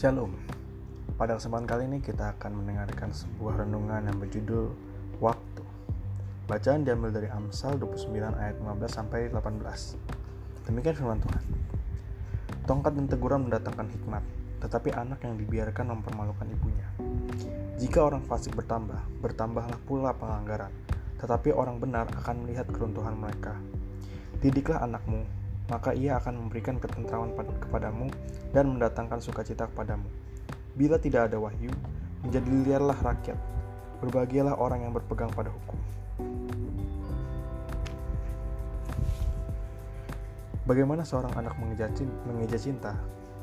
Shalom. Pada kesempatan kali ini kita akan mendengarkan sebuah renungan yang berjudul Waktu. Bacaan diambil dari Amsal 29 ayat 15 sampai 18. Demikian firman Tuhan. Tongkat dan teguran mendatangkan hikmat, tetapi anak yang dibiarkan mempermalukan ibunya. Jika orang fasik bertambah, bertambahlah pula penganggaran, tetapi orang benar akan melihat keruntuhan mereka. Didiklah anakmu maka ia akan memberikan ketentraman kepadamu dan mendatangkan sukacita kepadamu. Bila tidak ada wahyu, menjadi liarlah rakyat, berbahagialah orang yang berpegang pada hukum. Bagaimana seorang anak mengeja cinta?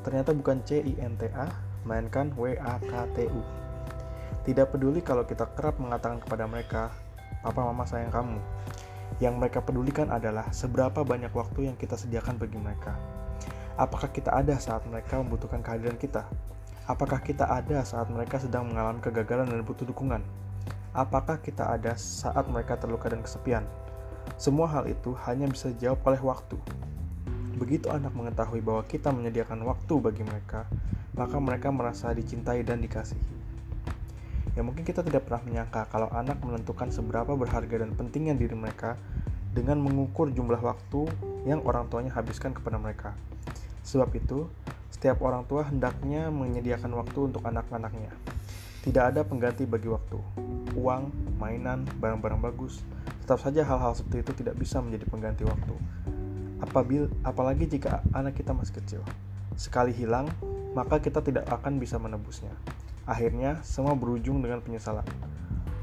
Ternyata bukan C-I-N-T-A, melainkan W-A-K-T-U. Tidak peduli kalau kita kerap mengatakan kepada mereka, Papa Mama sayang kamu, yang mereka pedulikan adalah seberapa banyak waktu yang kita sediakan bagi mereka. Apakah kita ada saat mereka membutuhkan kehadiran kita? Apakah kita ada saat mereka sedang mengalami kegagalan dan butuh dukungan? Apakah kita ada saat mereka terluka dan kesepian? Semua hal itu hanya bisa dijawab oleh waktu. Begitu anak mengetahui bahwa kita menyediakan waktu bagi mereka, maka mereka merasa dicintai dan dikasihi. Ya mungkin kita tidak pernah menyangka kalau anak menentukan seberapa berharga dan pentingnya diri mereka dengan mengukur jumlah waktu yang orang tuanya habiskan kepada mereka. Sebab itu, setiap orang tua hendaknya menyediakan waktu untuk anak-anaknya. Tidak ada pengganti bagi waktu. Uang, mainan, barang-barang bagus, tetap saja hal-hal seperti itu tidak bisa menjadi pengganti waktu. Apabila, apalagi jika anak kita masih kecil. Sekali hilang, maka kita tidak akan bisa menebusnya. Akhirnya, semua berujung dengan penyesalan.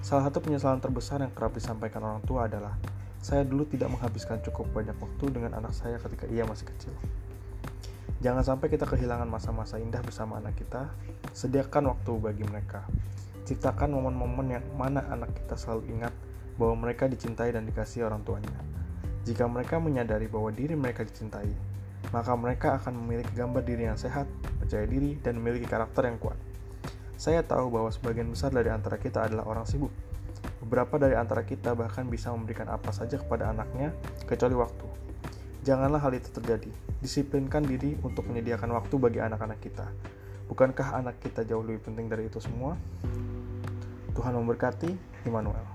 Salah satu penyesalan terbesar yang kerap disampaikan orang tua adalah, saya dulu tidak menghabiskan cukup banyak waktu dengan anak saya ketika ia masih kecil. Jangan sampai kita kehilangan masa-masa indah bersama anak kita, sediakan waktu bagi mereka. Ciptakan momen-momen yang mana anak kita selalu ingat bahwa mereka dicintai dan dikasih orang tuanya. Jika mereka menyadari bahwa diri mereka dicintai, maka mereka akan memiliki gambar diri yang sehat, percaya diri, dan memiliki karakter yang kuat. Saya tahu bahwa sebagian besar dari antara kita adalah orang sibuk. Beberapa dari antara kita bahkan bisa memberikan apa saja kepada anaknya, kecuali waktu. Janganlah hal itu terjadi. Disiplinkan diri untuk menyediakan waktu bagi anak-anak kita. Bukankah anak kita jauh lebih penting dari itu semua? Tuhan memberkati, Immanuel.